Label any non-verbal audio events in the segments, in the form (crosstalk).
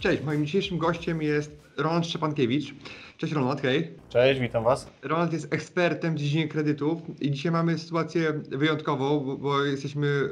Cześć, moim dzisiejszym gościem jest Roland Szczepankiewicz. Cześć Roland, hej. Cześć, witam Was. Roland jest ekspertem w dziedzinie kredytów i dzisiaj mamy sytuację wyjątkową, bo, bo jesteśmy y,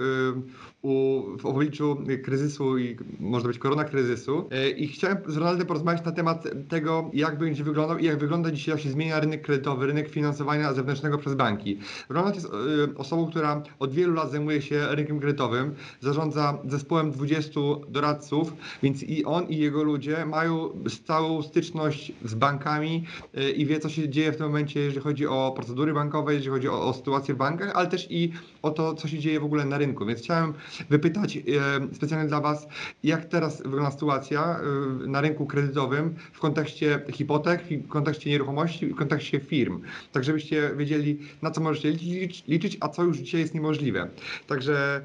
u, w obliczu kryzysu i można być korona kryzysu y, i chciałem z Ronaldem porozmawiać na temat tego, jak będzie wyglądał i jak wygląda dzisiaj, jak się zmienia rynek kredytowy, rynek finansowania zewnętrznego przez banki. Roland jest y, osobą, która od wielu lat zajmuje się rynkiem kredytowym, zarządza zespołem 20 doradców, więc i on i jego ludzie mają stałą styczność z bankami i wie, co się dzieje w tym momencie, jeżeli chodzi o procedury bankowe, jeżeli chodzi o, o sytuację w bankach, ale też i o to, co się dzieje w ogóle na rynku. Więc chciałem wypytać e, specjalnie dla Was, jak teraz wygląda sytuacja e, na rynku kredytowym w kontekście hipotek, w kontekście nieruchomości, w kontekście firm. Tak, żebyście wiedzieli, na co możecie liczyć, liczyć a co już dzisiaj jest niemożliwe. Także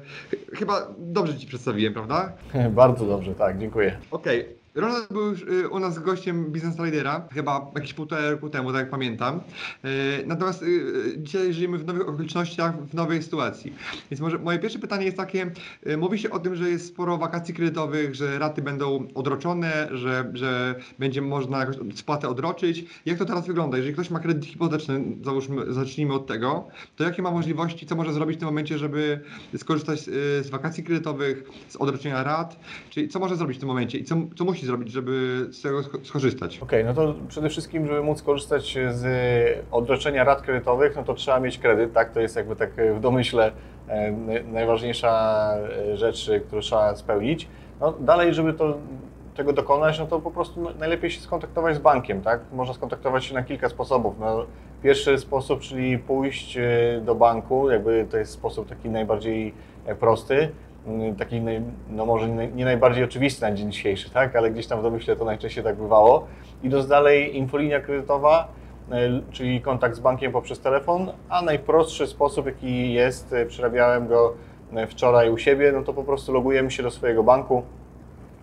chyba dobrze Ci przedstawiłem, prawda? (laughs) Bardzo dobrze, tak, dziękuję. Okej. Okay. Ronald był już y, u nas gościem Business Lidera, chyba jakieś półtora roku temu, tak jak pamiętam. Y, natomiast y, dzisiaj żyjemy w nowych okolicznościach, w nowej sytuacji. Więc może moje pierwsze pytanie jest takie, mówi się o tym, że jest sporo wakacji kredytowych, że raty będą odroczone, że, że będzie można jakąś spłatę odroczyć. Jak to teraz wygląda? Jeżeli ktoś ma kredyt hipoteczny, załóżmy, zacznijmy od tego, to jakie ma możliwości, co może zrobić w tym momencie, żeby skorzystać z wakacji kredytowych, z odroczenia rat? Czyli co może zrobić w tym momencie i co, co musi zrobić, żeby z tego skorzystać? Okej, okay, no to przede wszystkim, żeby móc korzystać z odroczenia rat kredytowych, no to trzeba mieć kredyt, tak? To jest jakby tak w domyśle e, najważniejsza e, rzecz, którą trzeba spełnić. No dalej, żeby to tego dokonać, no to po prostu najlepiej się skontaktować z bankiem, tak? Można skontaktować się na kilka sposobów. No, pierwszy sposób, czyli pójść e, do banku, jakby to jest sposób taki najbardziej prosty. Mm, taki, no może nie najbardziej oczywisty na dzień dzisiejszy, tak? ale gdzieś tam w domyśle to najczęściej tak bywało. Idąc dalej, infolinia kredytowa, e, czyli kontakt z bankiem poprzez telefon, a najprostszy sposób, jaki jest, e, przerabiałem go e, wczoraj u siebie, no to po prostu logujemy się do swojego banku,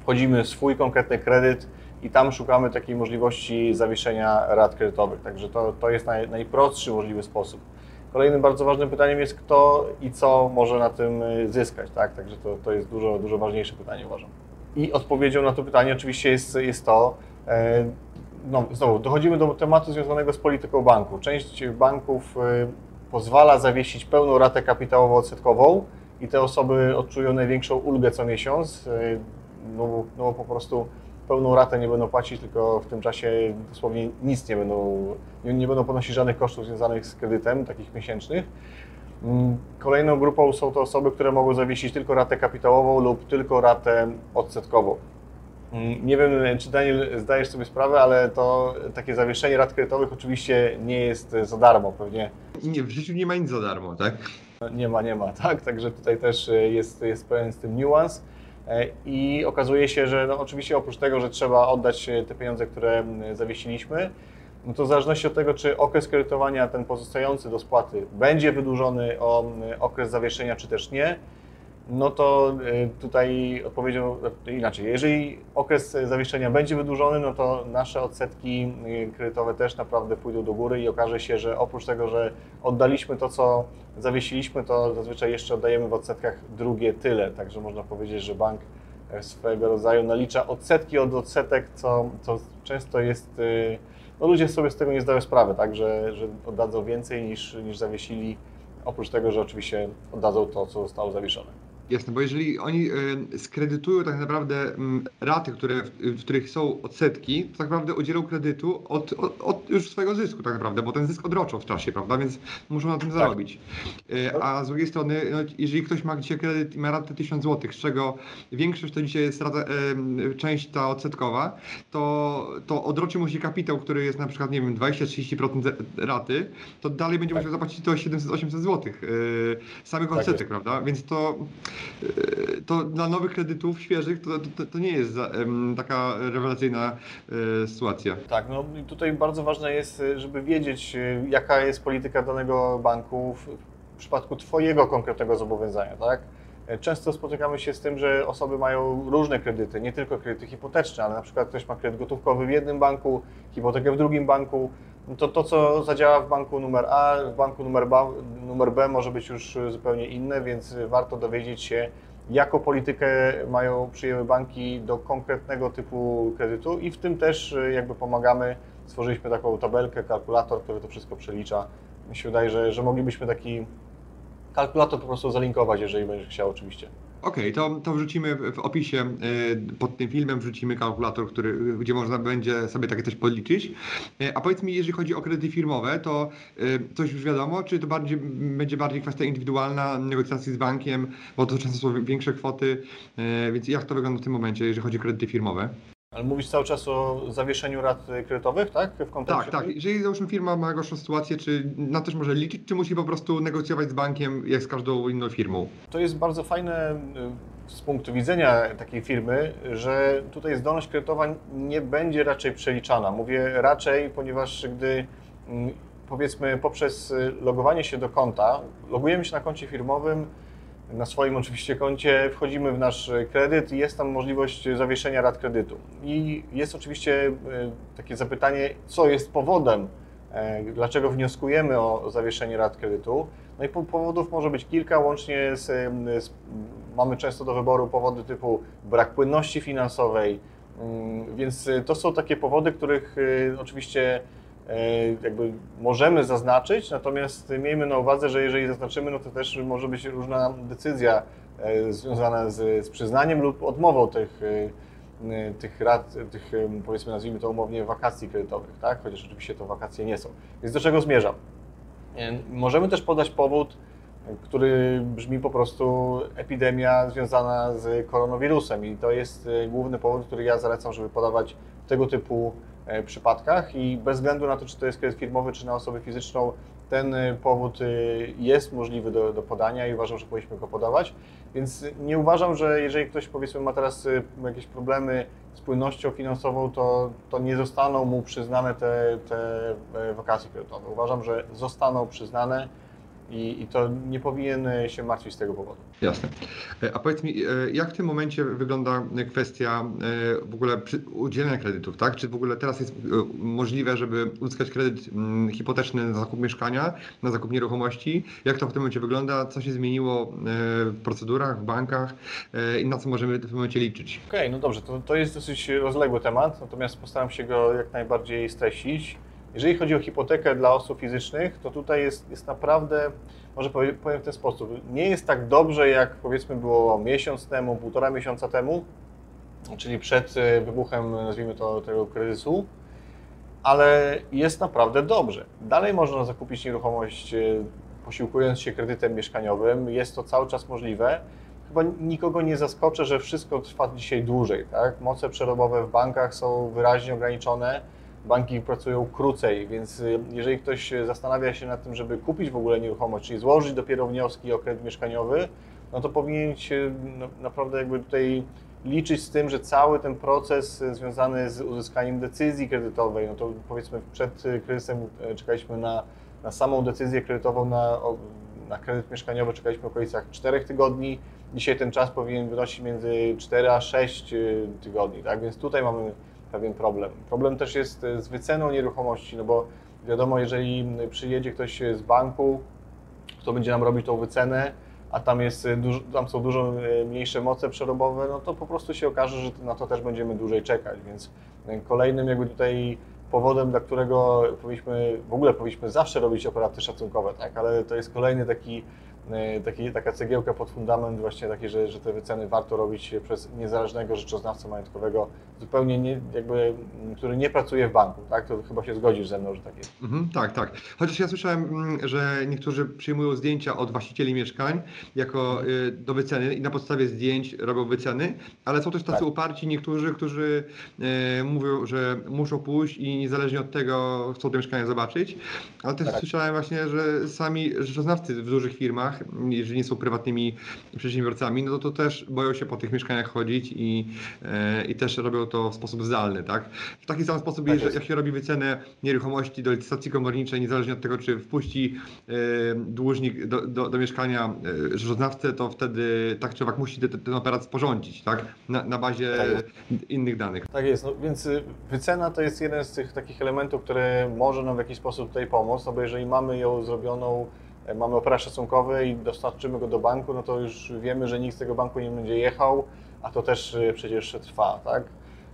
wchodzimy w swój konkretny kredyt i tam szukamy takiej możliwości zawieszenia rat kredytowych. Także to, to jest naj, najprostszy możliwy sposób. Kolejnym bardzo ważnym pytaniem jest, kto i co może na tym y, zyskać, tak? Także to, to jest dużo, dużo ważniejsze pytanie, uważam. I odpowiedzią na to pytanie oczywiście jest, jest to, e, no znowu, dochodzimy do tematu związanego z polityką banku. Część banków y, pozwala zawiesić pełną ratę kapitałowo-odsetkową i te osoby odczują największą ulgę co miesiąc, y, no, no po prostu pełną ratę nie będą płacić, tylko w tym czasie dosłownie nic nie będą, nie, nie będą ponosić żadnych kosztów związanych z kredytem, takich miesięcznych. Mm, kolejną grupą są to osoby, które mogą zawiesić tylko ratę kapitałową lub tylko ratę odsetkową. Mm, nie wiem, czy Daniel zdajesz sobie sprawę, ale to takie zawieszenie rat kredytowych oczywiście nie jest za darmo, pewnie. Nie, w życiu nie ma nic za darmo, tak? Nie ma, nie ma, tak. Także tutaj też jest, jest pewien z tym niuans. E, I okazuje się, że no oczywiście oprócz tego, że trzeba oddać e, te pieniądze, które zawiesiliśmy, no to w zależności od tego, czy okres kredytowania, ten pozostający do spłaty, będzie wydłużony o okres zawieszenia, czy też nie, no to y, tutaj odpowiedzią inaczej. Jeżeli okres zawieszenia będzie wydłużony, no to nasze odsetki y, kredytowe też naprawdę pójdą do góry i okaże się, że oprócz tego, że oddaliśmy to, co zawiesiliśmy, to zazwyczaj jeszcze oddajemy w odsetkach drugie tyle. Także można powiedzieć, że bank e, swego rodzaju nalicza odsetki od odsetek, co, co często jest. No ludzie sobie z tego nie zdają sprawy, tak, że, że oddadzą więcej niż, niż zawiesili, oprócz tego, że oczywiście oddadzą to, co zostało zawieszone. Jasne, bo jeżeli oni skredytują tak naprawdę y, raty, które, w, których są odsetki, to tak naprawdę udzielą kredytu od, od, od, już swojego zysku tak naprawdę, bo ten zysk odroczą w czasie, prawda, więc muszą na tym tak. zarobić. Y, a z drugiej strony, no, jeżeli ktoś ma dzisiaj kredyt i ma ratę 1000 zł, z czego większość to dzisiaj jest rata, część ta odsetkowa, to, to odroczy mu się kapitał, który jest na przykład, nie wiem, 20-30% raty, to dalej będzie tak. musiał zapłacić to 700-800 zł samych tak odsetek, jest. prawda, więc to to to dla nowych kredytów świeżych to, to, to nie jest za, taka rewelacyjna e, sytuacja. Tak, no tutaj bardzo ważne jest, y, żeby wiedzieć, jaka jest polityka danego banku w w przypadku Twojego konkretnego zobowiązania, tak? E, Często spotykamy się z tym, że osoby mają różne kredyty, nie tylko kredyty hipoteczne, ale na przykład ktoś ma kredyt gotówkowy w jednym banku, hipotekę w drugim banku. To to, co zadziała w banku numer A, w banku numer B, numer B może być już zupełnie inne, więc warto dowiedzieć się, jaką politykę mają przyjęły banki do konkretnego typu kredytu i w tym też y, jakby pomagamy. Stworzyliśmy taką tabelkę, kalkulator, który to wszystko przelicza. Mi się wydaje, że, że moglibyśmy taki kalkulator po prostu zalinkować, jeżeli będziesz chciał oczywiście. Okej, to, to wrzucimy w opisie e, pod tym filmem, wrzucimy kalkulator, który, gdzie można będzie sobie takie coś podliczyć. E, A powiedz mi, jeżeli chodzi o kredyty firmowe, to e, coś już wiadomo, czy to bardziej, będzie bardziej kwestia indywidualna negocjacji z bankiem, bo to często są większe kwoty, więc jak to wygląda w tym momencie, jeżeli chodzi o kredyty firmowe? Ale mówisz cały czas o zawieszeniu rat y, kredytowych, tak? W kontekście Tak, tak. Jeżeli załóżmy firma ma gorszą sytuację, czy na coś może liczyć, czy musi po prostu negocjować z bankiem jak z każdą inną firmą? To jest bardzo fajne y, z punktu widzenia takiej firmy, że tutaj zdolność kredytowa nie będzie raczej przeliczana. Mówię raczej, ponieważ gdy mm, powiedzmy poprzez y, logowanie się do konta, logujemy się na koncie firmowym, na swoim oczywiście koncie, wchodzimy w nasz kredyt i jest tam możliwość zawieszenia rat kredytu. I jest oczywiście y, takie zapytanie, co jest powodem, e, dlaczego wnioskujemy o zawieszenie rat kredytu. No i po- powodów może być kilka, łącznie z, z, mamy często do wyboru powody typu brak płynności finansowej, mm, więc y, to są takie powody, których oczywiście e, jakby możemy zaznaczyć, natomiast miejmy na uwadze, że jeżeli zaznaczymy, no to też może być różna decyzja e, związana z, z przyznaniem lub odmową tych, e, e, tych rat, tych e, powiedzmy nazwijmy to umownie wakacji kredytowych, tak? chociaż oczywiście to wakacje nie są. Więc do czego zmierzam? E, Możemy też podać powód, który brzmi po prostu epidemia związana z koronawirusem i to jest e, główny powód, który ja zalecam, żeby podawać tego typu e, przypadkach i bez względu na to, czy to jest kredyt firmowy, czy na osobę fizyczną, ten e, powód e, jest możliwy do, do podania i uważam, że powinniśmy go podawać. Więc nie uważam, że jeżeli ktoś powiedzmy ma teraz e, jakieś problemy z płynnością finansową, to, to nie zostaną mu przyznane te, te e, wakacje kredytowe. Uważam, że zostaną przyznane i, i to nie powinien e, się martwić z tego powodu. Jasne. E, A powiedz mi, e, jak w tym momencie wygląda kwestia w ogóle udzielenia kredytów, tak? Czy w ogóle teraz jest możliwe, żeby uzyskać kredyt mm, hipoteczny na zakup mieszkania, na zakup nieruchomości? Jak to w tym momencie wygląda? Co się zmieniło w procedurach, w bankach i na co możemy w tym momencie liczyć? Okej, no dobrze, to, to jest dosyć rozległy temat, natomiast postaram się go jak najbardziej streścić. Jeżeli chodzi o hipotekę dla osób fizycznych, to tutaj jest, jest naprawdę, może powie- powiem w ten sposób, nie jest tak dobrze, jak powiedzmy było miesiąc temu, półtora miesiąca temu, czyli przed e, wybuchem, nazwijmy to, tego kryzysu, ale jest naprawdę dobrze. Dalej można zakupić nieruchomość e, posiłkując się kredytem mieszkaniowym, jest to cały czas możliwe. Chyba nikogo nie zaskoczę, że wszystko trwa dzisiaj dłużej. Tak? Moce przerobowe w bankach są wyraźnie ograniczone, banki pracują krócej, więc y, jeżeli ktoś zastanawia się nad tym, żeby kupić w ogóle nieruchomość, czyli złożyć dopiero wnioski o kredyt mieszkaniowy, no to powinien się no, naprawdę jakby tutaj liczyć z tym, że cały ten proces związany z uzyskaniem decyzji kredytowej, no to powiedzmy przed kryzysem y, czekaliśmy na, na samą decyzję kredytową, na, na kredyt mieszkaniowy czekaliśmy w okolicach 4 tygodni. Dzisiaj ten czas powinien wynosić między 4 a 6 y, tygodni, tak? Więc tutaj mamy pewien problem. Problem też jest y, z wyceną nieruchomości, no bo wiadomo, jeżeli przyjedzie ktoś y, z banku, kto będzie nam robić tą wycenę, a tam, jest, dużo, tam są dużo mniejsze moce przerobowe, no to po prostu się okaże, że na to też będziemy dłużej czekać. Więc kolejnym jakby tutaj powodem, dla którego powinniśmy, w ogóle powinniśmy zawsze robić operaty szacunkowe, tak? ale to jest kolejny taki, taki, taka cegiełka pod fundament właśnie taki, że, że te wyceny warto robić przez niezależnego rzeczoznawcę majątkowego, zupełnie nie, jakby, m, który nie pracuje w banku, tak? To chyba się zgodzisz ze mną, że tak jest. Mhm, tak, tak. Chociaż ja słyszałem, mm, że niektórzy przyjmują zdjęcia od właścicieli mieszkań jako y, do wyceny i na podstawie zdjęć robią wyceny, ale są też tacy Tak. uparci niektórzy, którzy y, mówią, że muszą pójść i niezależnie od tego chcą te mieszkania zobaczyć. Ale też Tak. słyszałem właśnie, że sami rzeczoznawcy w dużych firmach Jeżeli nie są prywatnymi przedsiębiorcami, no to, to też boją się po tych mieszkaniach chodzić i, e, i też robią to w sposób zdalny, tak? W taki sam sposób, Tak jak się robi wycenę nieruchomości do licytacji komorniczej, niezależnie od tego, czy wpuści e, dłużnik do, do, do mieszkania e, rzeczoznawcę, to wtedy tak czy owak musi ten, ten operat sporządzić, tak? Na, na bazie Tak innych danych. Tak jest, no, więc y, wycena to jest jeden z tych takich elementów, który może nam w jakiś sposób tutaj pomóc, no bo jeżeli mamy ją zrobioną, mamy operat szacunkowy i dostarczymy go do banku, no to już wiemy, że nikt z tego banku nie będzie jechał, a to też y, przecież trwa, tak?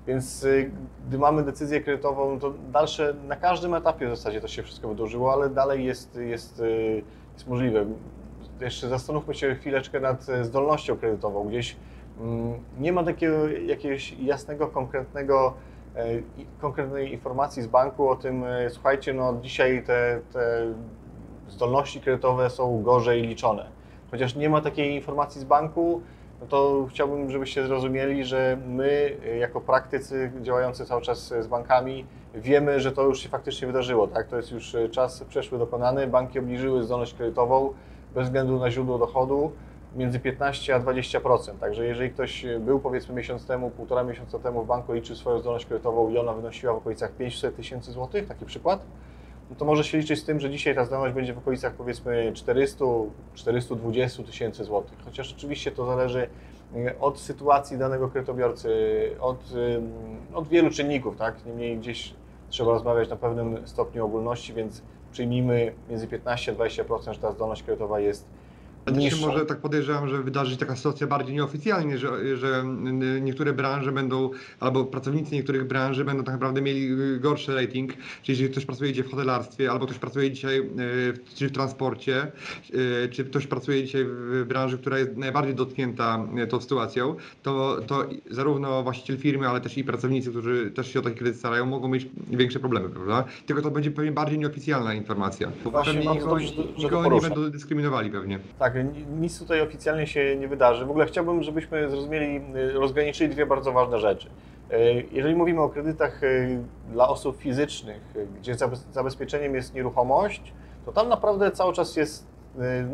Więc y, gdy mamy decyzję kredytową, no to dalsze, na każdym etapie w zasadzie to się wszystko wydłużyło, ale dalej jest, jest, y, jest możliwe. Jeszcze zastanówmy się chwileczkę nad zdolnością kredytową. Gdzieś mm, nie ma takiego jakiegoś jasnego, konkretnego, konkretnej informacji z banku o tym, słuchajcie, no dzisiaj te, te zdolności kredytowe są gorzej liczone. Chociaż nie ma takiej informacji z banku, no to chciałbym, żebyście zrozumieli, że my e, jako praktycy działający cały czas z bankami wiemy, że to już się faktycznie wydarzyło. Tak? To jest już e, czas przeszły dokonany. Banki obniżyły zdolność kredytową bez względu na źródło dochodu między 15 a 20%. Także jeżeli ktoś był powiedzmy miesiąc temu, półtora miesiąca temu w banku liczył swoją zdolność kredytową i ona wynosiła w okolicach 500 tysięcy złotych, taki przykład, no to może się liczyć z tym, że dzisiaj ta zdolność będzie w okolicach powiedzmy 400, 420 tysięcy złotych. Chociaż oczywiście to zależy e, od sytuacji danego kredytobiorcy, od, od wielu czynników, tak? Niemniej gdzieś trzeba rozmawiać na pewnym stopniu ogólności, więc przyjmijmy między 15 a 20%, że ta zdolność kredytowa jest A też się niższa. może tak podejrzewam, że wydarzy się taka sytuacja bardziej nieoficjalnie, że, że niektóre branże będą, albo pracownicy niektórych branży będą tak naprawdę mieli y, gorszy rating, czyli jeżeli ktoś pracuje dzisiaj w hotelarstwie, albo ktoś pracuje dzisiaj y, w- czy w transporcie, y, czy ktoś pracuje dzisiaj w branży, która jest najbardziej dotknięta tą sytuacją, to, to zarówno właściciel firmy, ale też i pracownicy, którzy też się o taki kredyt starają, mogą mieć większe problemy, prawda? Tylko to będzie pewnie bardziej nieoficjalna informacja. Bo Właśnie pewnie nikogo, dobrze, nikogo nie będą dyskryminowali pewnie. Tak, nic tutaj oficjalnie się nie wydarzy. W ogóle chciałbym, żebyśmy zrozumieli, y, rozgraniczyli dwie bardzo ważne rzeczy. Y, Jeżeli mówimy o kredytach y, dla osób fizycznych, gdzie zabez- zabezpieczeniem jest nieruchomość, to tam naprawdę cały czas jest,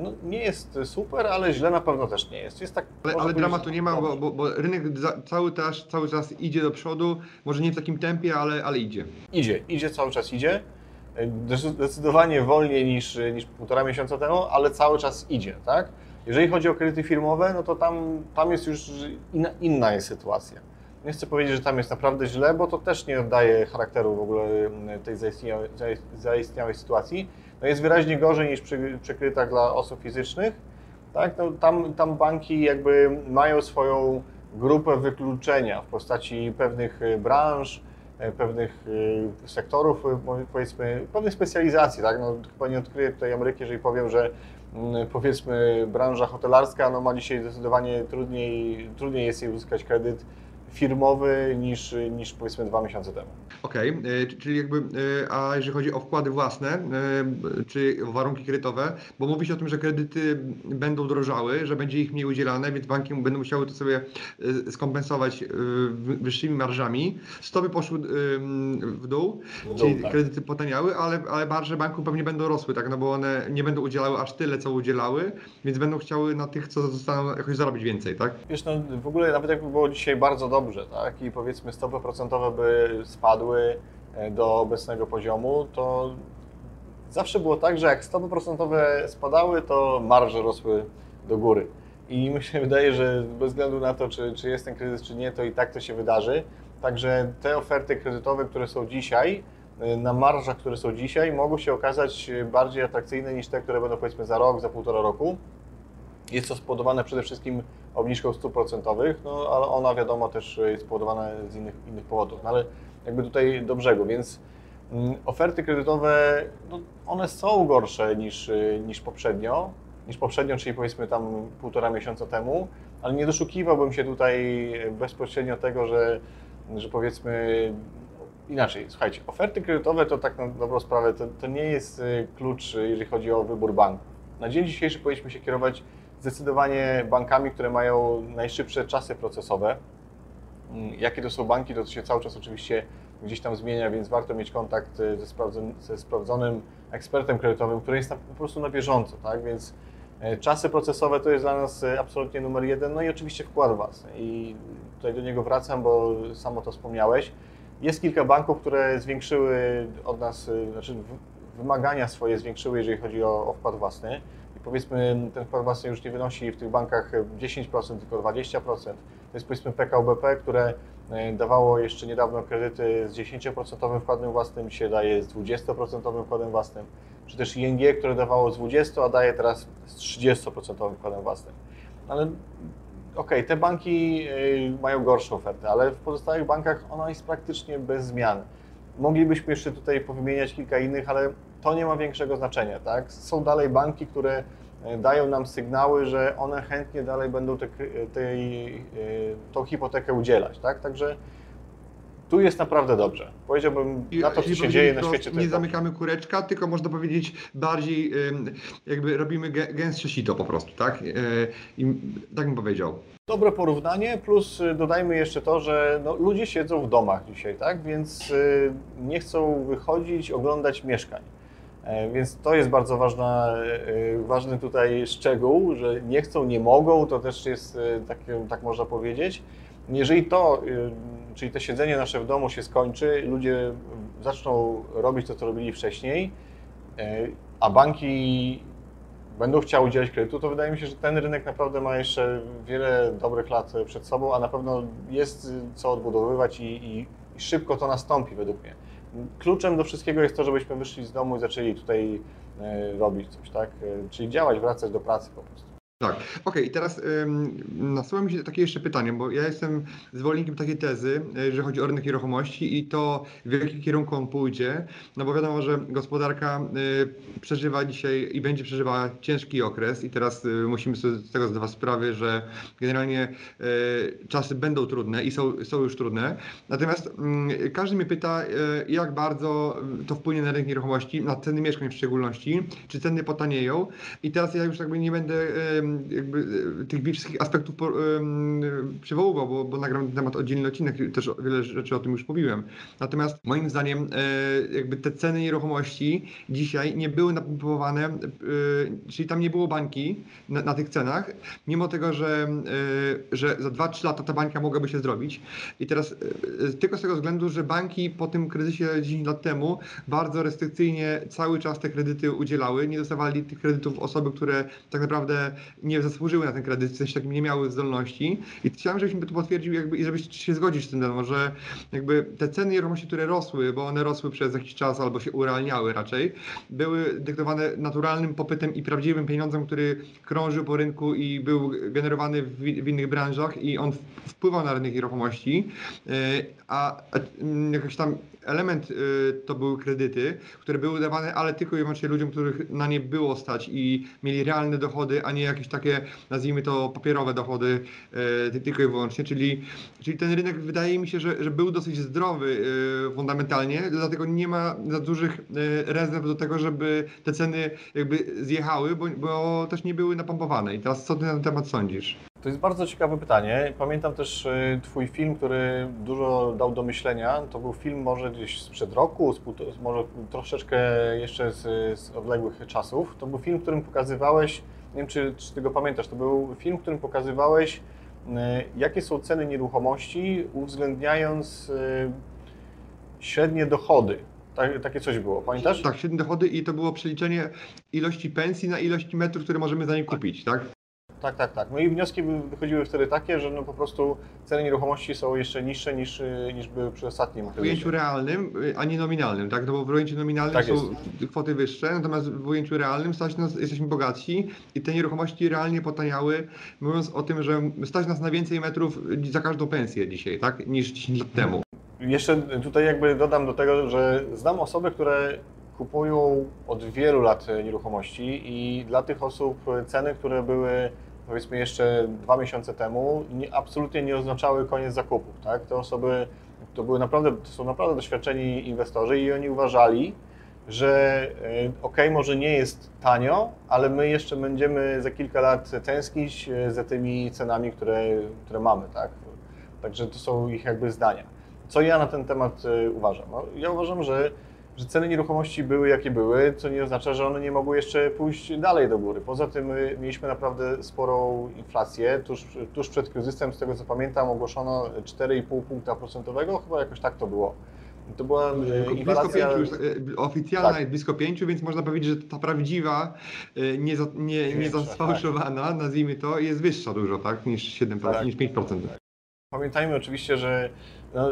no, nie jest super, ale źle na pewno też nie jest. jest tak, Ale, ale dramatu nie ma, bo, bo, bo rynek za, cały, czas, cały czas idzie do przodu, może nie w takim tempie, ale, ale idzie. Idzie, idzie, cały czas idzie. Zdecy- Zdecydowanie wolniej niż, niż półtora miesiąca temu, ale cały czas idzie, tak? Jeżeli chodzi o kredyty firmowe, no to tam, tam jest już inna, inna jest sytuacja. Nie chcę powiedzieć, że tam jest naprawdę źle, bo to też nie oddaje charakteru w ogóle mm, tej zaistniałej, zaist- zaistniałej sytuacji. No jest wyraźnie gorzej niż przy, przy kredytach dla osób fizycznych. Tak? No, tam, tam banki jakby mają swoją grupę wykluczenia w postaci pewnych y, branż, pewnych y, sektorów, mo- powiedzmy, pewnych specjalizacji, tak? No, chyba nie odkryję tutaj Ameryki, jeżeli powiem, że mm, powiedzmy branża hotelarska no, ma dzisiaj zdecydowanie trudniej, trudniej jest jej uzyskać kredyt firmowy niż, niż powiedzmy dwa miesiące temu. Okej, e, c- czyli jakby, e, a jeżeli chodzi o wkłady własne, e, czy o warunki kredytowe, bo mówi się o tym, że kredyty będą drożały, że będzie ich mniej udzielane, więc banki będą musiały to sobie e, skompensować e, wy- wyższymi marżami. Stopy poszły e, w dół, W dół, czyli tak. kredyty potaniały, ale, ale marże banku pewnie będą rosły, tak, no bo one nie będą udzielały aż tyle, co udzielały, więc będą chciały na tych, co zostaną, jakoś zarobić więcej, tak? Wiesz, no w ogóle nawet jakby było dzisiaj bardzo dobrze, tak, i powiedzmy stopy procentowe by spadły e, do obecnego poziomu, to zawsze było tak, że jak stopy procentowe spadały, to marże rosły do góry. I mi się (laughs) wydaje, że bez względu na to, czy, czy jest ten kryzys, czy nie, to i tak to się wydarzy. Także te oferty kredytowe, które są dzisiaj, e, na marżach, które są dzisiaj, mogą się okazać bardziej atrakcyjne niż te, które będą powiedzmy za rok, za półtora roku. Jest to spowodowane przede wszystkim obniżką stóp procentowych, no ale ona wiadomo też jest spowodowana z innych, innych powodów, no ale jakby tutaj do brzegu, więc mm, oferty kredytowe, no, one są gorsze niż, y, niż poprzednio, niż poprzednio, czyli powiedzmy tam półtora miesiąca temu, ale nie doszukiwałbym się tutaj bezpośrednio tego, że, że powiedzmy inaczej, słuchajcie, oferty kredytowe to tak na dobrą sprawę, to, to nie jest y, klucz, y, jeżeli chodzi o wybór banku. Na dzień dzisiejszy powinniśmy się kierować zdecydowanie bankami, które mają najszybsze czasy procesowe. Mm, Jakie to są banki, to się cały czas oczywiście gdzieś tam zmienia, więc warto mieć kontakt y, ze, sprawdzon- ze sprawdzonym ekspertem kredytowym, który jest na, po prostu na bieżąco, tak? Więc E, czasy procesowe to jest dla nas e, absolutnie numer jeden, no i oczywiście wkład własny. I tutaj do niego wracam, bo samo to wspomniałeś. Jest kilka banków, które zwiększyły od nas, e, znaczy wymagania swoje zwiększyły, jeżeli chodzi o, o wkład własny. Powiedzmy, ten własny już nie wynosi w tych bankach 10%, tylko 20%. To jest powiedzmy PKOBP, które dawało jeszcze niedawno kredyty z 10% wkładem własnym, dzisiaj daje z 20% wkładem własnym czy też ING, które dawało z 20, a daje teraz z 30% wkładem własnym. Ale okej, okay, te banki y, mają gorszą ofertę, ale w pozostałych bankach ona jest praktycznie bez zmian. Moglibyśmy jeszcze tutaj powymieniać kilka innych, ale to nie ma większego znaczenia. Tak? Są dalej banki, które y, dają nam sygnały, że one chętnie dalej będą te, tej, y, tą hipotekę udzielać. Tak? Także tu jest naprawdę dobrze. Powiedziałbym na to, co się dzieje na świecie. Nie zamykamy kureczka, tylko można powiedzieć bardziej jakby robimy gęstsze sito po prostu, tak? E, I tak bym powiedział. Dobre porównanie, plus y, dodajmy jeszcze to, że no, ludzie siedzą w domach dzisiaj, tak? Więc y, nie chcą wychodzić, oglądać mieszkań. E, więc to jest bardzo ważna, y, ważny tutaj szczegół, że nie chcą, nie mogą, to też jest tak, tak można powiedzieć. Jeżeli to czyli to siedzenie nasze w domu się skończy, ludzie zaczną robić to, co robili wcześniej, e, a banki będą chciały udzielać kredytu, to wydaje mi się, że ten rynek naprawdę ma jeszcze wiele dobrych lat przed sobą, a na pewno jest co odbudowywać i, i, i szybko to nastąpi według mnie. Kluczem do wszystkiego jest to, żebyśmy wyszli z domu i zaczęli tutaj e, robić coś, tak? E, czyli działać, wracać do pracy po prostu. Tak, okej, okay, teraz ym, nasuwa mi się takie jeszcze pytanie, bo ja jestem zwolennikiem takiej tezy, e, że chodzi o rynek nieruchomości i to w jakim kierunku on pójdzie, no bo wiadomo, że gospodarka y, przeżywa dzisiaj i będzie przeżywała ciężki okres i teraz y, musimy sobie z tego zdawać sprawę, że generalnie y, czasy będą trudne i są, są już trudne, natomiast y, każdy mnie pyta, y, jak bardzo to wpłynie na rynek nieruchomości, na ceny mieszkań w szczególności, czy ceny potanieją. I teraz ja już jakby nie będę jakby e, tych wszystkich aspektów przywoływał, bo, bo nagram ten temat oddzielny odcinek, też wiele rzeczy o tym już mówiłem. Natomiast moim zdaniem e, jakby te ceny nieruchomości dzisiaj nie były napompowane, e, czyli tam nie było bańki na, na tych cenach, mimo tego, że, że za 2-3 lata ta bańka mogłaby się zrobić. I teraz tylko z tego względu, że banki po tym kryzysie 10 lat temu bardzo restrykcyjnie cały czas te kredyty udzielały, nie dostawali tych kredytów osoby, które tak naprawdę nie zasłużyły na ten kredyt, w sensie takim nie miały zdolności. I chciałem, żebyś mi to potwierdził jakby, i żebyś się zgodzić z tym, że jakby te ceny nieruchomości, które rosły, bo one rosły przez jakiś czas albo się urealniały raczej, były dyktowane naturalnym popytem i prawdziwym pieniądzem, który krążył po rynku i był generowany w, w innych branżach i on wpływał na rynek nieruchomości, e, a, a jakoś tam element y, to były kredyty, które były dawane, ale tylko i wyłącznie ludziom, których na nie było stać i mieli realne dochody, a nie jakieś takie, nazwijmy to, papierowe dochody y, tylko i wyłącznie. Czyli, czyli ten rynek wydaje mi się, że, że był dosyć zdrowy y, fundamentalnie, dlatego nie ma za dużych rezerw do tego, żeby te ceny jakby zjechały, bo, bo też nie były napompowane. I teraz co ty na ten temat sądzisz? To jest bardzo ciekawe pytanie. Pamiętam też y, Twój film, który dużo dał do myślenia. To był film może gdzieś sprzed roku, może troszeczkę jeszcze z, z odległych czasów. To był film, w którym pokazywałeś, nie wiem czy, czy Ty go pamiętasz, to był film, w którym pokazywałeś, y, jakie są ceny nieruchomości, uwzględniając y, średnie dochody. Tak, takie coś było, pamiętasz? Tak, średnie dochody i to było przeliczenie ilości pensji na ilości metrów, które możemy za nie kupić, tak? Tak, tak, tak. No i wnioski wychodziły wtedy takie, że no po prostu ceny nieruchomości są jeszcze niższe niż, y, niż były przy ostatnim W ujęciu realnym, y, a nie nominalnym, tak? No bo w ujęciu nominalnym tak są jest. kwoty wyższe, natomiast w ujęciu realnym stać nas, jesteśmy bogatsi i te nieruchomości realnie potaniały, mówiąc o tym, że stać nas na więcej metrów za każdą pensję dzisiaj, tak? Niż 10 lat temu. Jeszcze tutaj jakby dodam do tego, że znam osoby, które kupują od wielu lat nieruchomości i dla tych osób ceny, które były powiedzmy jeszcze dwa miesiące temu, nie, absolutnie nie oznaczały koniec zakupów. Tak? Te osoby to, były naprawdę, to są naprawdę doświadczeni inwestorzy i oni uważali, że e, ok, może nie jest tanio, ale my jeszcze będziemy za kilka lat tęsknić e, za tymi cenami, które, które mamy. Tak? Także to są ich jakby zdania. Co ja na ten temat e, uważam? No, ja uważam, że że ceny nieruchomości były jakie były, co nie oznacza, że one nie mogły jeszcze pójść dalej do góry. Poza tym y, mieliśmy naprawdę sporą inflację. Tuż, tuż przed kryzysem, z tego co pamiętam, ogłoszono 4,5 punkta procentowego, chyba jakoś tak to było. To była y, Blisko inflacja... pięciu, już, e, oficjalna Tak. jest blisko pięciu, więc można powiedzieć, że ta prawdziwa, nie, nie, nie zasfałszowana, nazwijmy to, jest wyższa dużo, tak? Niż 7%, Tak. niż 5%. Pamiętajmy oczywiście, że no,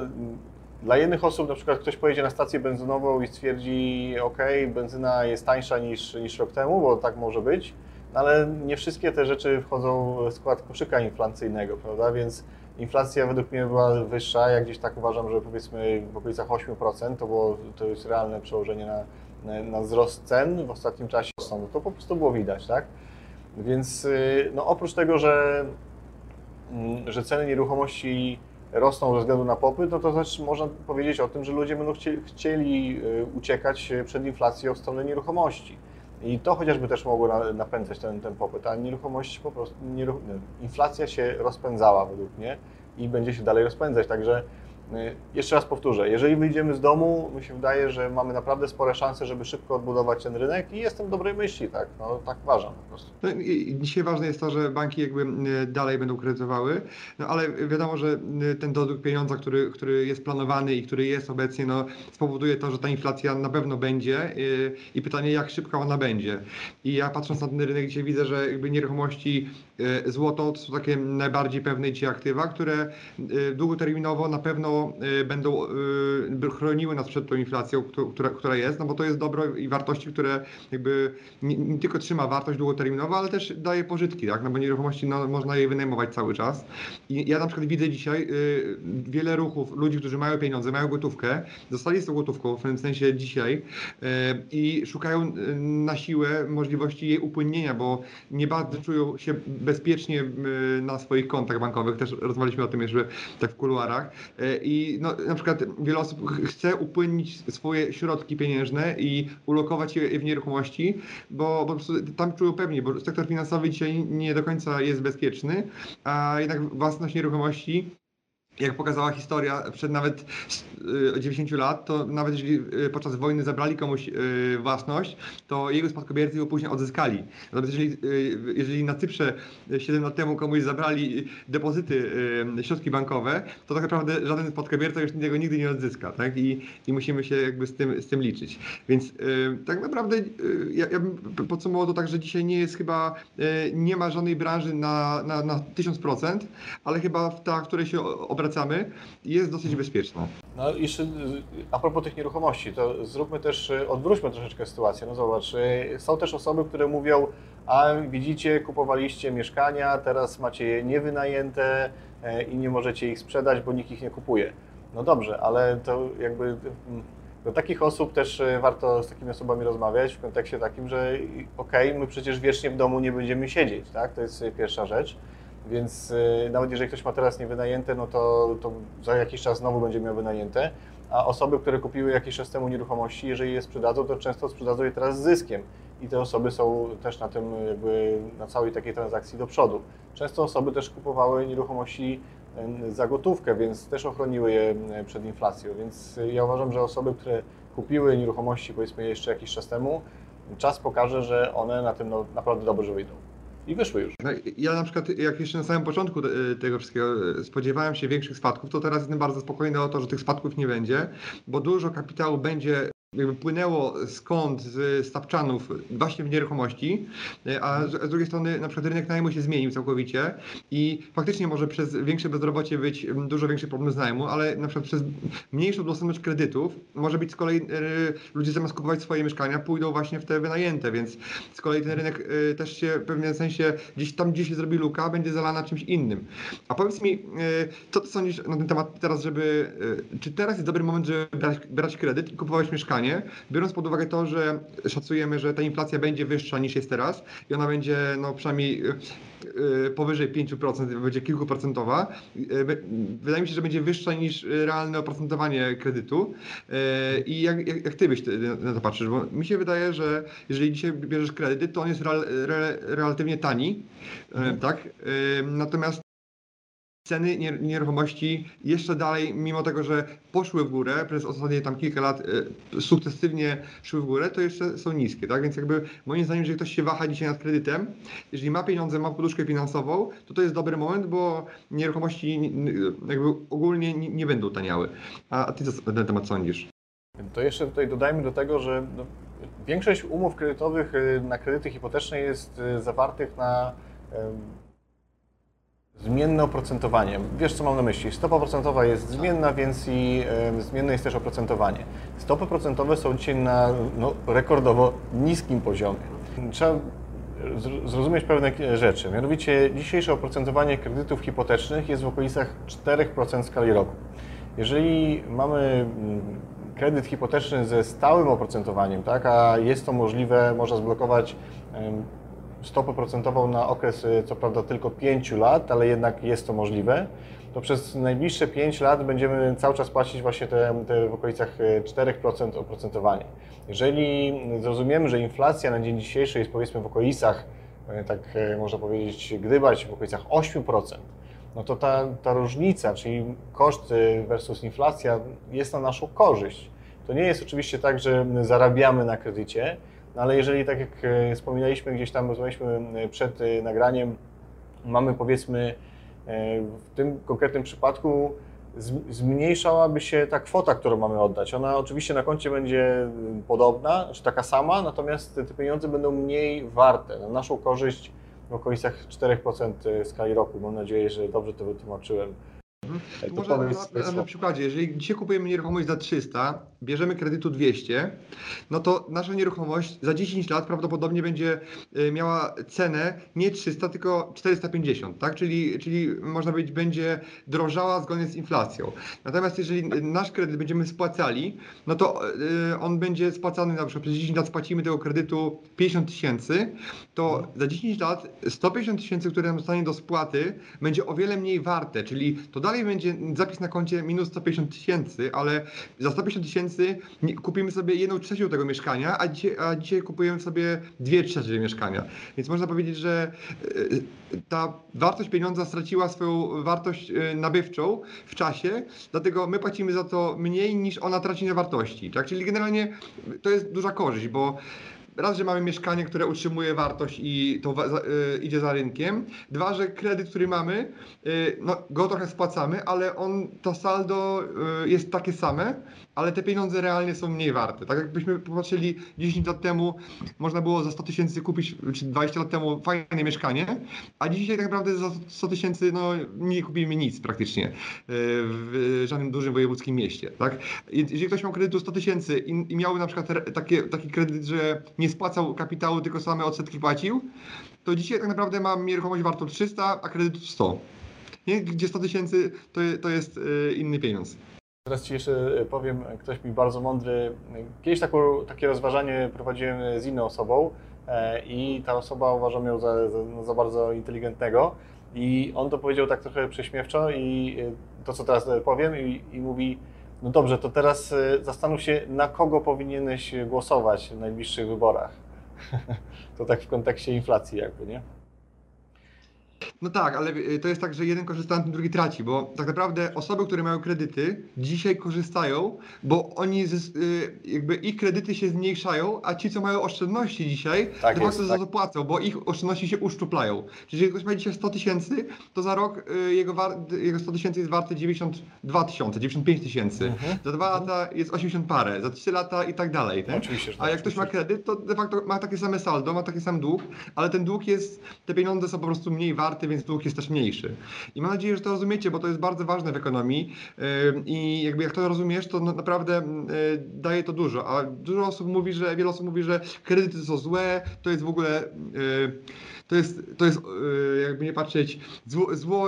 dla jednych osób na przykład ktoś pojedzie na stację benzynową i stwierdzi, ok, benzyna jest tańsza niż, niż rok temu, bo tak może być, no, ale nie wszystkie te rzeczy wchodzą w skład koszyka inflacyjnego, prawda, więc inflacja według mnie była wyższa, ja gdzieś tak uważam, że powiedzmy w okolicach 8% to, było, to jest realne przełożenie na, na, na wzrost cen w ostatnim czasie, no, to po prostu było widać, tak? Więc y, no, oprócz tego, że mm, że ceny nieruchomości rosną ze względu na popyt, no to też można powiedzieć o tym, że ludzie będą chcie, chcieli y, uciekać przed inflacją w stronę nieruchomości. I to chociażby też mogło na- napędzać ten, ten popyt, a nieruchomości po prostu, nieruch- nie, inflacja się rozpędzała według mnie i będzie się dalej rozpędzać, także y, jeszcze raz powtórzę, jeżeli wyjdziemy z domu, mi się wydaje, że mamy naprawdę spore szanse, żeby szybko odbudować ten rynek i jestem dobrej myśli, tak, no, tak uważam po prostu. No, dzisiaj ważne jest to, że banki jakby e, dalej będą kredytowały, no ale wiadomo, że e, ten dodruk pieniądza, który, który jest planowany i który jest obecnie, no, spowoduje to, że ta inflacja na pewno będzie i pytanie, jak szybko ona będzie. I ja patrząc na ten rynek dzisiaj widzę, że jakby nieruchomości, złoto to są takie najbardziej pewne dzisiaj aktywa, które e, długoterminowo na pewno e, będą chroniły nas przed tą inflacją, któ- która, która jest, no bo to jest dobro i wartości, które jakby nie, nie tylko trzyma wartość długoterminowo, ale też daje pożytki, tak? No bo nieruchomości no, można je wynajmować cały czas. I ja na przykład widzę dzisiaj y, wiele ruchów ludzi, którzy mają pieniądze, mają gotówkę, zostali z tą gotówką, w tym sensie dzisiaj y, i szukają y, na siłę możliwości jej upłynnienia, bo nie bardzo czują się bezpiecznie y, na swoich kontach bankowych. Też rozmawialiśmy o tym jeszcze tak w kuluarach. Y, I no, na przykład wiele osób ch- chce upłynnić swoje środki pieniężne i ulokować je w nieruchomości, bo prostu tam czują pewnie, bo sektor finansowy dzisiaj nie do końca jest bezpieczny, a jednak własność nieruchomości jak pokazała historia przed nawet y, 90 lat, to nawet jeżeli y, podczas wojny zabrali komuś y, własność, to jego spadkobiercy ją później odzyskali. Natomiast jeżeli, y, jeżeli na Cyprze 7 lat temu komuś zabrali depozyty, y, środki bankowe, to tak naprawdę żaden spadkobierca już tego nigdy nie odzyska, tak? I, i musimy się jakby z tym, z tym liczyć. Więc y, tak naprawdę y, ja, ja bym podsumował to tak, że dzisiaj nie jest chyba, y, nie ma żadnej branży na, na, na 1000%, ale chyba w ta, w której się o- obracamy, jest dosyć bezpieczna. No i jeszcze y, a propos tych nieruchomości, to zróbmy też, y, odwróćmy troszeczkę sytuację. No zobacz, y, są też osoby, które mówią, a widzicie, kupowaliście mieszkania, teraz macie je niewynajęte i nie możecie ich sprzedać, bo nikt ich nie kupuje. No dobrze, ale to jakby mm, do takich osób też warto z takimi osobami rozmawiać w kontekście takim, że okej, my przecież wiecznie w domu nie będziemy siedzieć, tak? To jest pierwsza rzecz. Więc y, nawet jeżeli ktoś ma teraz niewynajęte, no to, to za jakiś czas znowu będzie miał wynajęte. A osoby, które kupiły jakiś czas temu nieruchomości, jeżeli je sprzedadzą, to często sprzedadzą je teraz z zyskiem. I te osoby są też na tym jakby na całej takiej transakcji do przodu. Często osoby też kupowały nieruchomości em, za gotówkę, więc też ochroniły je em, przed inflacją. Więc y, ja uważam, że osoby, które kupiły nieruchomości powiedzmy jeszcze jakiś czas temu, czas pokaże, że one na tym no, naprawdę dobrze wyjdą. I wyszły już. No, Ja na przykład, jak jeszcze na samym początku te- tego wszystkiego e, spodziewałem się większych spadków, to teraz jestem bardzo spokojny o to, że tych spadków nie będzie, bo dużo kapitału będzie jakby płynęło skąd z stapczanów właśnie w nieruchomości, e, a z, z drugiej strony na przykład rynek najmu się zmienił całkowicie i faktycznie może przez większe bezrobocie być dużo większy problem z najmu, ale na przykład przez mniejszą dostępność kredytów może być z kolei e, ludzie zamiast kupować swoje mieszkania pójdą właśnie w te wynajęte, więc z kolei ten rynek e, też się w pewnym sensie gdzieś tam, gdzie się zrobi luka, będzie zalana czymś innym. A powiedz mi, e, co ty sądzisz na ten temat teraz, żeby, czy teraz jest dobry moment, żeby brać, brać kredyt i kupować mieszkanie, biorąc pod uwagę to, że szacujemy, że ta inflacja będzie wyższa niż jest teraz i ona będzie no przynajmniej e, e, powyżej 5%, będzie kilkuprocentowa. E, Wydaje mi się, że będzie wyższa niż realne oprocentowanie kredytu. I jak, jak, jak ty byś na to patrzysz? Bo mi się wydaje, że jeżeli dzisiaj bierzesz kredyt, to on jest real, re, relatywnie tani, tak? Natomiast ceny nier- nieruchomości jeszcze dalej, mimo tego, że poszły w górę przez ostatnie tam kilka lat e, sukcesywnie szły w górę, to jeszcze są niskie, tak? Więc jakby moim zdaniem, jeżeli ktoś się waha dzisiaj nad kredytem, jeżeli ma pieniądze, ma poduszkę finansową, to to jest dobry moment, bo nieruchomości jakby ogólnie nie, będą taniały. A, a ty co na ten temat sądzisz? To jeszcze tutaj dodajmy do tego, że no, większość umów kredytowych y, na kredyty hipoteczne jest y, zawartych na zmienne oprocentowanie. Wiesz, co mam na myśli? Stopa procentowa jest zmienna, więc i em, zmienne jest też oprocentowanie. Stopy procentowe są dzisiaj na no, rekordowo niskim poziomie. Trzeba zr- zrozumieć pewne rzeczy. Mianowicie dzisiejsze oprocentowanie kredytów hipotecznych jest w okolicach 4% w skali roku. Jeżeli mamy mm, kredyt hipoteczny ze stałym oprocentowaniem, tak, a jest to możliwe, można zblokować stopę procentową na okres, y, co prawda tylko 5 lat, ale jednak jest to możliwe, to przez najbliższe 5 lat będziemy cały czas płacić właśnie te, te w okolicach y, 4% oprocentowanie. Jeżeli zrozumiemy, że inflacja na dzień dzisiejszy jest powiedzmy w okolicach, y, tak y, można powiedzieć, gdybać w okolicach 8%, no to ta, ta różnica, czyli koszty versus inflacja jest na naszą korzyść. To nie jest oczywiście tak, że zarabiamy na kredycie, no ale jeżeli, tak jak e, wspominaliśmy gdzieś tam, rozmawialiśmy przed e, nagraniem, mamy powiedzmy e, w tym konkretnym przypadku zmniejszałaby się ta kwota, którą mamy oddać. Ona oczywiście na koncie będzie podobna, czy taka sama, natomiast te pieniądze będą mniej warte. Na naszą korzyść w okolicach 4% skali roku. Mam nadzieję, że dobrze to wytłumaczyłem. Tu To może powiem na, na, przykładzie, jeżeli dzisiaj kupujemy nieruchomość za 300, bierzemy kredytu 200, no to nasza nieruchomość za 10 lat prawdopodobnie będzie y, miała cenę nie 300, tylko 450, tak? Czyli, czyli można powiedzieć, będzie drożała zgodnie z inflacją. Natomiast jeżeli nasz kredyt będziemy spłacali, no to y, on będzie spłacany na przykład przez 10 lat spłacimy tego kredytu 50 tysięcy, to za 10 lat 150 tysięcy, które nam zostanie do spłaty, będzie o wiele mniej warte, czyli to dalej będzie zapis na koncie minus 150 tysięcy, ale za 150 tysięcy kupimy sobie jedną trzecią tego mieszkania, a dzisiaj, a dzisiaj kupujemy sobie dwie trzecie mieszkania. Więc można powiedzieć, że y, ta wartość pieniądza straciła swoją wartość y, nabywczą w czasie, dlatego my płacimy za to mniej niż ona traci na wartości. Tak? Czyli generalnie to jest duża korzyść, bo raz, że mamy mieszkanie, które utrzymuje wartość i to y, idzie za rynkiem. Dwa, że kredyt, który mamy, y, no, go trochę spłacamy, ale on, to saldo y, jest takie same, ale te pieniądze realnie są mniej warte. Tak jakbyśmy popatrzyli 10 lat temu, można było za 100 tysięcy kupić, czy 20 lat temu fajne mieszkanie, a dzisiaj tak naprawdę za 100 tysięcy no, nie kupimy nic praktycznie w żadnym dużym wojewódzkim mieście. Tak? Jeżeli ktoś miał kredytu 100 tysięcy i, miał na przykład taki kredyt, że nie spłacał kapitału, tylko same odsetki płacił, to dzisiaj tak naprawdę mam nieruchomość wartą 300, a kredyt 100. Nie? Gdzie 100 tysięcy to, to jest y, inny pieniądz. Teraz Ci jeszcze powiem, ktoś mi bardzo mądry. Kiedyś taką, takie rozważanie prowadziłem z inną osobą e, i ta osoba uważam ją za, za, no, za bardzo inteligentnego. I on to powiedział tak trochę prześmiewczo i to, co teraz powiem, i, i mówi, no dobrze, to teraz e, zastanów się, na kogo powinieneś głosować w najbliższych wyborach. (laughs) To tak w kontekście inflacji jakby, nie? No tak, ale y, to jest tak, że jeden korzysta, a ten drugi traci, bo tak naprawdę osoby, które mają kredyty, dzisiaj korzystają, bo oni zys- y, jakby ich kredyty się zmniejszają, a ci, co mają oszczędności dzisiaj, Tak de facto za tak. to płacą, bo ich oszczędności się uszczuplają. Czyli jeżeli ktoś ma dzisiaj 100 tysięcy, to za rok y, jego, war- jego 100 tysięcy jest warte 92 tysiące, 95 tysięcy. Mhm. Za dwa lata jest 80 parę, za 3 lata i tak dalej. tak? Oczywiście, A jak ktoś ma kredyt, to de facto ma takie same saldo, ma taki sam dług, ale ten dług jest, te pieniądze są po prostu mniej warte, więc dług jest też mniejszy. I mam nadzieję, że to rozumiecie, bo to jest bardzo ważne w ekonomii i jakby jak to rozumiesz, to na- naprawdę yy, daje to dużo. A dużo osób mówi, że, wiele osób mówi, że kredyty są złe, to jest w ogóle, yy, to jest, to jest yy, jakby nie patrzeć, zło, zło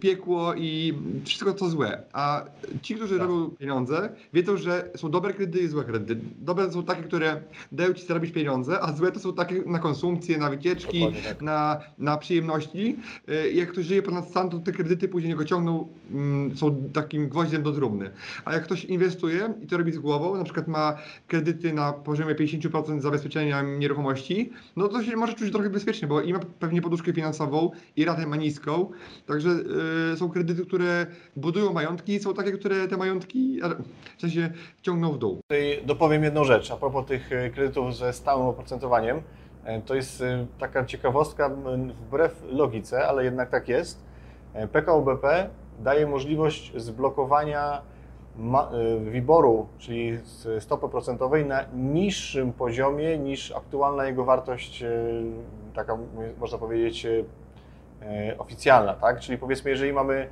piekło i wszystko to złe. A ci, którzy Tak. robią pieniądze, wiedzą, że są dobre kredyty i złe kredyty. Dobre są takie, które dają ci zarobić pieniądze, a złe to są takie na konsumpcję, na wycieczki, tak. na, na przyjemności. E, jak ktoś żyje ponad stan, to te kredyty później go ciągną, mm, są takim gwoździem do trumny. A jak ktoś inwestuje i to robi z głową, na przykład ma kredyty na poziomie 50% zabezpieczenia nieruchomości, no to się może czuć trochę bezpiecznie, bo i ma pewnie poduszkę finansową i ratę ma niską, także e, są kredyty, które budują majątki i są takie, które te majątki w sensie ciągną w dół. Tutaj dopowiem jedną rzecz a propos tych e, kredytów ze stałym oprocentowaniem. E, To jest e, taka ciekawostka wbrew logice, ale jednak tak jest. E, PKO BP daje możliwość zblokowania WIBOR-u, czyli stopy procentowej na niższym poziomie niż aktualna jego wartość, taka można powiedzieć oficjalna, tak? Czyli powiedzmy, jeżeli mamy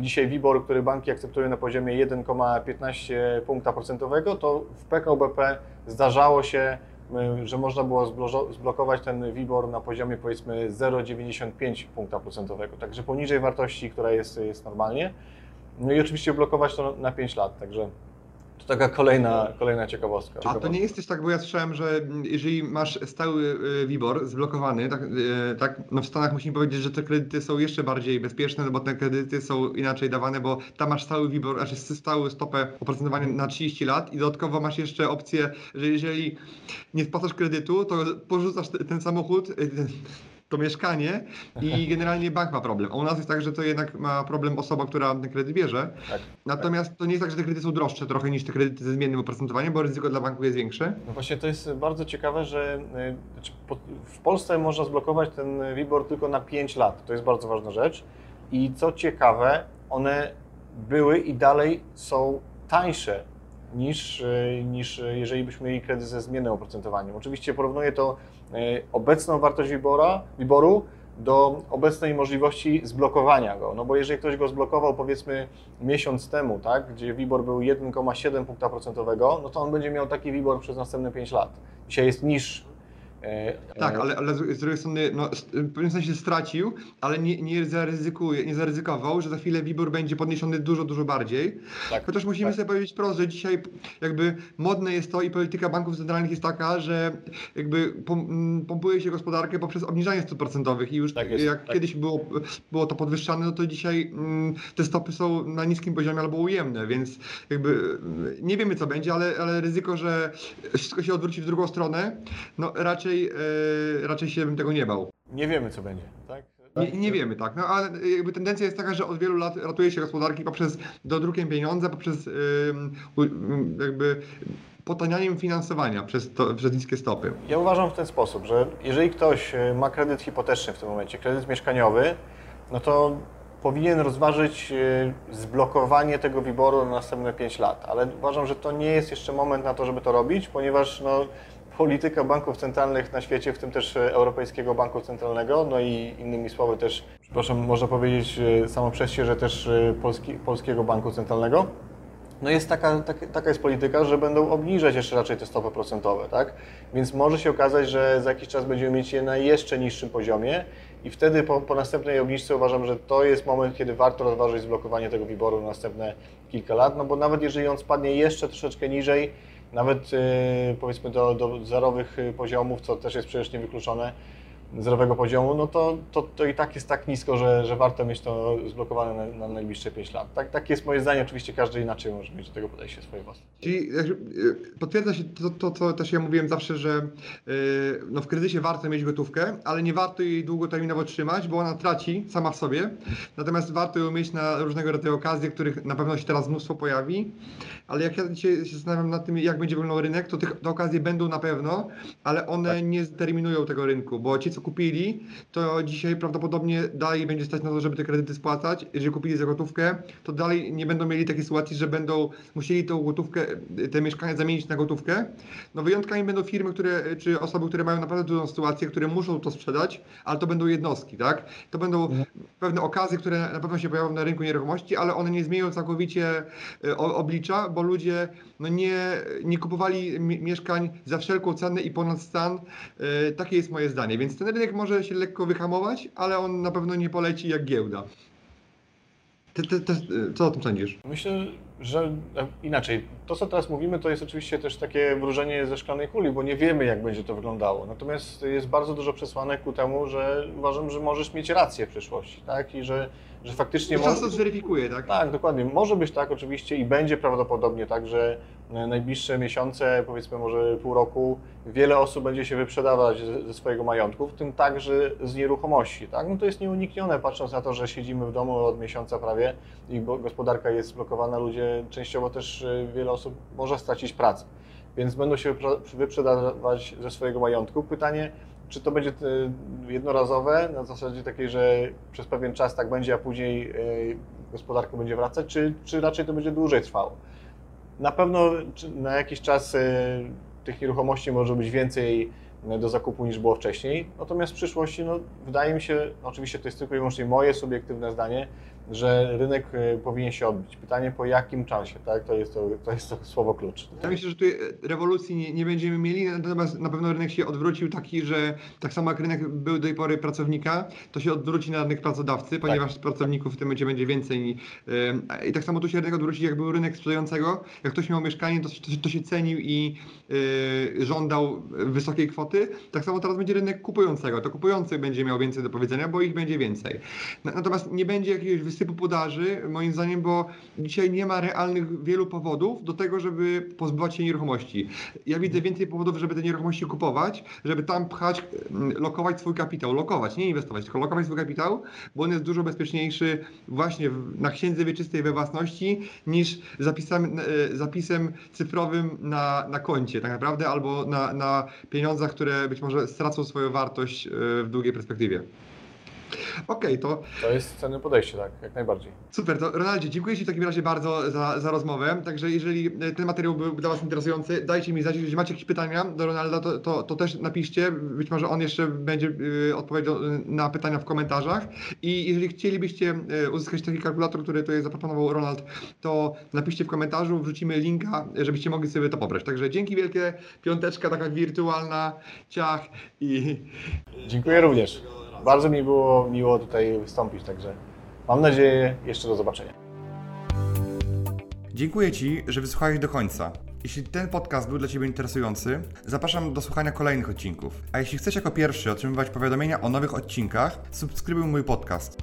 dzisiaj WIBOR, który banki akceptują na poziomie 1,15 punkta procentowego, to w PKO BP zdarzało się, że można było zblo- zblokować ten WIBOR na poziomie powiedzmy 0,95 punkta procentowego, także poniżej wartości, która jest, jest normalnie. No i oczywiście blokować to na 5 lat, także to taka kolejna, kolejna ciekawostka. A to nie jest też tak, bo ja słyszałem, że jeżeli masz stały y, WIBOR zblokowany, tak, y, tak no w Stanach musimy powiedzieć, że te kredyty są jeszcze bardziej bezpieczne, no bo te kredyty są inaczej dawane, bo tam masz stały WIBOR, znaczy stałą stopę oprocentowania na 30 lat i dodatkowo masz jeszcze opcję, że jeżeli nie spłacasz kredytu, to porzucasz te- ten samochód, y, to mieszkanie i (laughs) generalnie bank ma problem. A u nas jest tak, że to jednak ma problem osoba, która ten kredyt bierze. Tak. Natomiast to nie jest tak, że te kredyty są droższe trochę niż te kredyty ze zmiennym oprocentowaniem, bo ryzyko dla banku jest większe. No właśnie to jest bardzo ciekawe, że y, znaczy, w Polsce można zblokować ten WIBOR tylko na 5 lat. To jest bardzo ważna rzecz. I co ciekawe, one były i dalej są tańsze niż, y, niż y, jeżeli byśmy mieli kredyt ze zmiennym oprocentowaniem. Oczywiście porównuję to obecną wartość WIBORa, WIBORu do obecnej możliwości zblokowania go. No bo jeżeli ktoś go zblokował powiedzmy miesiąc temu, tak, gdzie WIBOR był 1,7 punkta procentowego, no to on będzie miał taki WIBOR przez następne 5 lat. Dzisiaj jest niższy. E, Tak, e, ale, ale z drugiej strony no, w pewnym sensie stracił, ale nie, nie zaryzykuje, nie zaryzykował, że za chwilę WIBOR będzie podniesiony dużo, dużo bardziej. tak. Chociaż musimy tak. sobie powiedzieć wprost, że dzisiaj jakby modne jest to i polityka banków centralnych jest taka, że jakby pom- m, pompuje się gospodarkę poprzez obniżanie stóp procentowych i już Tak jest, jak tak. kiedyś było, było to podwyższane, no to dzisiaj mm, te stopy są na niskim poziomie albo ujemne, więc jakby mm, nie wiemy co będzie, ale, ale ryzyko, że wszystko się odwróci w drugą stronę, no raczej, e, raczej się bym tego nie bał. Nie wiemy, co będzie. Tak? Nie, nie wiemy, tak. No ale jakby tendencja jest taka, że od wielu lat ratuje się gospodarki poprzez dodrukiem pieniądza, poprzez ym, jakby potanianiem finansowania przez, to, przez niskie stopy. Ja uważam w ten sposób, że jeżeli ktoś e, ma kredyt hipoteczny w tym momencie, kredyt mieszkaniowy, no to powinien rozważyć e, zblokowanie tego WIBOR-u na następne 5 lat. Ale uważam, że to nie jest jeszcze moment na to, żeby to robić, ponieważ no, polityka banków centralnych na świecie, w tym też e, Europejskiego Banku Centralnego, no i innymi słowy też, przepraszam, można powiedzieć e, samo przez się, że też e, Polski, Polskiego Banku Centralnego, no jest taka, tak, taka jest polityka, że będą obniżać jeszcze raczej te stopy procentowe, tak? Więc może się okazać, że za jakiś czas będziemy mieć je na jeszcze niższym poziomie i wtedy po, po następnej obniżce uważam, że to jest moment, kiedy warto rozważyć zblokowanie tego WIBOR-u na następne kilka lat, no bo nawet jeżeli on spadnie jeszcze troszeczkę niżej, nawet yy, powiedzmy do, do zerowych y, poziomów, co też jest przecież niewykluczone, zerowego poziomu, no to, to, to i tak jest tak nisko, że, że warto mieć to zblokowane na, na najbliższe 5 lat. Tak, tak jest moje zdanie, oczywiście każdy inaczej może mieć do tego podejście swoje własne. Czyli jakby, y, potwierdza się to, to, co też ja mówiłem zawsze, że y, no w kryzysie warto mieć gotówkę, ale nie warto jej długoterminowo trzymać, bo ona traci sama w sobie. Natomiast warto ją mieć na różnego rodzaju okazje, których na pewno się teraz mnóstwo pojawi. Ale jak ja dzisiaj się zastanawiam nad tym, jak będzie wyglądał rynek, to tych, te okazje będą na pewno, ale one Tak. nie zdeterminują tego rynku, bo ci, co kupili, to dzisiaj prawdopodobnie dalej będzie stać na to, żeby te kredyty spłacać. Jeżeli kupili za gotówkę, to dalej nie będą mieli takiej sytuacji, że będą musieli tą gotówkę, te mieszkania zamienić na gotówkę. No wyjątkami będą firmy, które, czy osoby, które mają naprawdę trudną sytuację, które muszą to sprzedać, ale to będą jednostki, tak? To będą pewne okazje, które na pewno się pojawią na rynku nieruchomości, ale one nie zmienią całkowicie e, oblicza, bo ludzie no nie, nie kupowali mi- mieszkań za wszelką cenę i ponad stan. E, Takie jest moje zdanie. Więc ten rynek może się lekko wyhamować, ale on na pewno nie poleci jak giełda. Ty, ty, ty, co o tym sądzisz? Myślę, że e, inaczej. To, co teraz mówimy, to jest oczywiście też takie wróżenie ze szklanej kuli, bo nie wiemy, jak będzie to wyglądało. Natomiast jest bardzo dużo przesłanek ku temu, że uważam, że możesz mieć rację w przyszłości, tak? I że, że faktycznie... Czas może- to zweryfikuje, tak? Tak, dokładnie. Może być tak oczywiście i będzie prawdopodobnie tak, że najbliższe miesiące, powiedzmy może pół roku, wiele osób będzie się wyprzedawać ze, swojego majątku, w tym także z nieruchomości. Tak? No to jest nieuniknione, patrząc na to, że siedzimy w domu od miesiąca prawie i gospodarka jest zblokowana, ludzie częściowo też e, wiele osób może stracić pracę. Więc będą się wyprzedawać ze swojego majątku. Pytanie, czy to będzie e, jednorazowe, na zasadzie takiej, że przez pewien czas tak będzie, a później e, gospodarka będzie wracać, czy, czy raczej to będzie dłużej trwało? Na pewno na jakiś czas e, tych nieruchomości może być więcej e, do zakupu niż było wcześniej, natomiast w przyszłości no, wydaje mi się, oczywiście to jest tylko i wyłącznie moje subiektywne zdanie, że rynek e, powinien się odbić. Pytanie po jakim czasie, tak? To jest to, to, jest to słowo klucz. Ja myślę, że tutaj e, rewolucji nie, nie będziemy mieli, natomiast na pewno rynek się odwrócił taki, że tak samo jak rynek był do tej pory pracownika, to się odwróci na rynek pracodawcy, ponieważ pracowników w tym momencie będzie więcej. I tak samo tu się rynek odwróci, jak był rynek sprzedającego. Jak ktoś miał mieszkanie, to, to, to się cenił i yy, żądał wysokiej kwoty. Tak samo teraz będzie rynek kupującego. To kupujący będzie miał więcej do powiedzenia, bo ich będzie więcej. Na- Natomiast nie będzie jakiegoś wysypu podaży, moim zdaniem, bo dzisiaj nie ma realnych wielu powodów do tego, żeby pozbywać się nieruchomości. Ja widzę więcej powodów, żeby te nieruchomości kupować, żeby tam pchać, mm, lokować swój kapitał. Lokować, nie inwestować, tylko lokować swój kapitał, bo on jest dużo bezpieczniejszy właśnie na księdze wieczystej we własności niż zapisem, zapisem cyfrowym na, na koncie tak naprawdę, albo na, na pieniądzach, które być może stracą swoją wartość e, w długiej perspektywie. Okej, to To jest cenne podejście, tak, jak najbardziej. Super, to Ronaldzie, dziękuję Ci w takim razie bardzo za, za rozmowę. Także jeżeli e, ten materiał był dla Was interesujący, dajcie mi znać, jeżeli macie jakieś pytania do Ronalda, to, to, to też napiszcie. Być może on jeszcze będzie y, odpowiedział y, na pytania w komentarzach. I jeżeli chcielibyście uzyskać taki kalkulator, który tutaj zaproponował Ronald, to napiszcie w komentarzu, wrzucimy linka, żebyście mogli sobie to pobrać. Także dzięki wielkie, piąteczka taka wirtualna, ciach i Dziękuję również. Bardzo mi było miło tutaj wystąpić, także mam nadzieję jeszcze do zobaczenia. Dziękuję Ci, że wysłuchałeś do końca. Jeśli ten podcast był dla Ciebie interesujący, zapraszam do słuchania kolejnych odcinków. A jeśli chcesz jako pierwszy otrzymywać powiadomienia o nowych odcinkach, subskrybuj mój podcast.